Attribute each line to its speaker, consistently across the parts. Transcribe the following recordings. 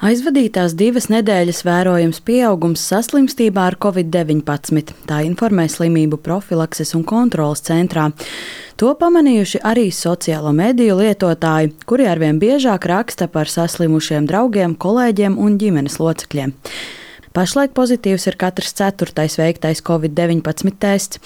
Speaker 1: Aizvadītās divas nedēļas vērojams pieaugums saslimstībā ar covid-19, tā informē slimību profilakses un kontrolas centrā. To pamanījuši arī sociālo mediju lietotāji, kuri arvien biežāk raksta par saslimušiem draugiem, kolēģiem un ģimenes locekļiem. Pašlaik pozitīvs ir katrs ceturtais veiktais covid-19 tests.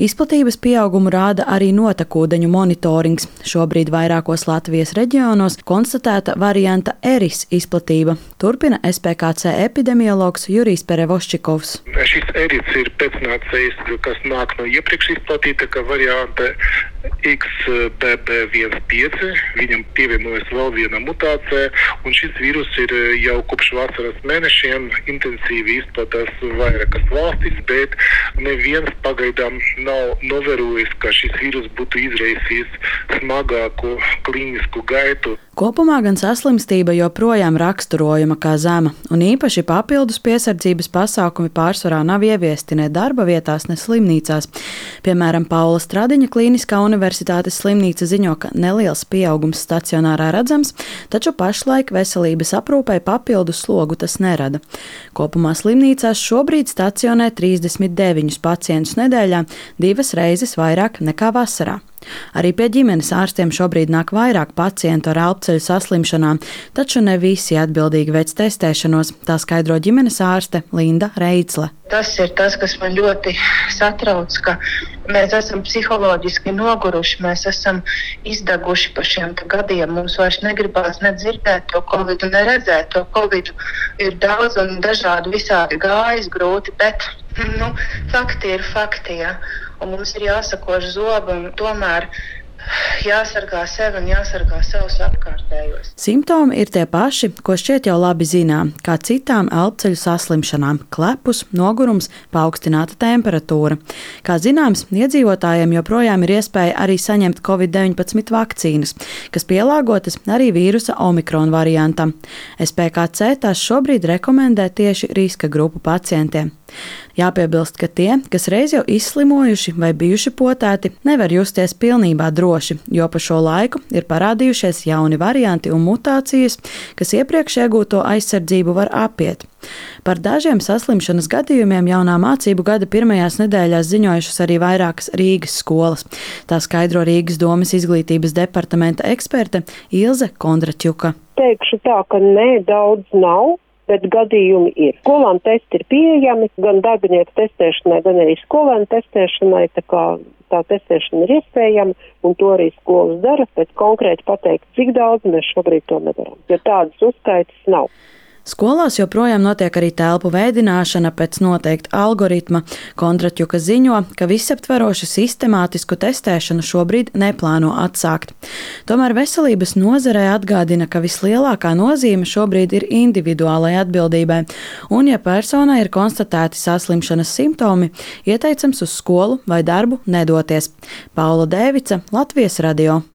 Speaker 1: Izplatības pieaugumu rāda arī notekūdeņu monitorings. Šobrīd vairākos Latvijas reģionos konstatēta varianta eris izplatība. Turpina SPKC epidemiologs Jurijs Perevoščikovs.
Speaker 2: Šis eris ir pēcnācējs, kas nāk no iepriekš izplatīta varianta XBB15. Viņam pievienojas vēl viena mutācija, un šis vīrus ir jau kopš vasaras mēnešiem intensīvi izplatās vairākas valstis, bet neviens pagaidām nav novērojis, ka šis vīrus būtu izraisījis smagāku klīnisku gaitu.
Speaker 1: Kopumā gan saslimstība joprojām raksturojama kā zema, un īpaši papildus piesardzības pasākumi pārsvarā nav ieviesti ne darba vietās, ne slimnīcās. Piemēram, Paula Stradiņa Kliniskā universitātes slimnīca ziņo, ka neliels pieaugums stacionārā redzams, taču pašlaik veselības aprūpei papildus slogu tas nerada. Kopumā slimnīcās šobrīd stacionē 39 pacientus nedēļā, divas reizes vairāk nekā vasarā. Arī pie ģimenes ārstiem šobrīd nāk vairāk pacientu ar elpceļu saslimšanām, taču ne visi atbildīgi veic testēšanos, tā skaidro ģimenes ārste Linda Reitzle.
Speaker 3: Tas ir tas, kas man ļoti satrauc, ka mēs esam psiholoģiski noguruši, mēs esam izdeguši par šiem gadiem. Mums vairs negribās nedzirdēt to covid, ne redzēt to covid. Ir daudz un dažādi visādi gājis grūti, bet nu, fakti ir fakti. Ja? un mums ir jāsakož zobi un tomēr jāsargā sevi un jāsargā savus apkārtējos.
Speaker 1: Simptomi ir tie paši, ko šķiet jau labi zinām, kā citām elpceļu saslimšanām - klepus, nogurums, paaugstināta temperatūra. Kā zināms, iedzīvotājiem joprojām ir iespēja arī saņemt covid-19 vakcīnas, kas pielāgotas arī vīrusa omikron variantam. SPKC tās šobrīd rekomendē tieši riska grupu pacientiem. Jāpiebilst, ka tie, kas reiz jau izslimojuši vai bijuši potēti, nevar justies pilnībā droši, jo pa šo laiku ir parādījušies jauni varianti un mutācijas, kas iepriekš iegūto aizsardzību var apiet. Par dažiem saslimšanas gadījumiem jaunā mācību gada pirmajās nedēļās ziņojušas arī vairākas Rīgas skolas. Tā skaidro Rīgas domas izglītības departamenta eksperte Ilze Kondraķuka.
Speaker 4: Teikšu tā, ka nē, daudz nav bet gadījumi ir. Skolām testi ir pieejami gan darbinieku testēšanai, gan arī skolēnu testēšanai. Tā kā tā testēšana ir iespējama, un to arī skolas dara, bet konkrēti pateikt, cik daudz mēs šobrīd to nedaram, jo tādas uzskaitas nav.
Speaker 1: Skolās joprojām notiek arī telpu veidināšana pēc noteikta algoritma. Kontraķuka ziņo, ka visaptverošu sistemātisku testēšanu šobrīd neplāno atsākt. Tomēr veselības nozarē atgādina, ka vislielākā nozīme šobrīd ir individuālai atbildībai, un, ja personai ir konstatēti saslimšanas simptomi, ieteicams uz skolu vai darbu nedoties. Paula Dēvica, Latvijas radio.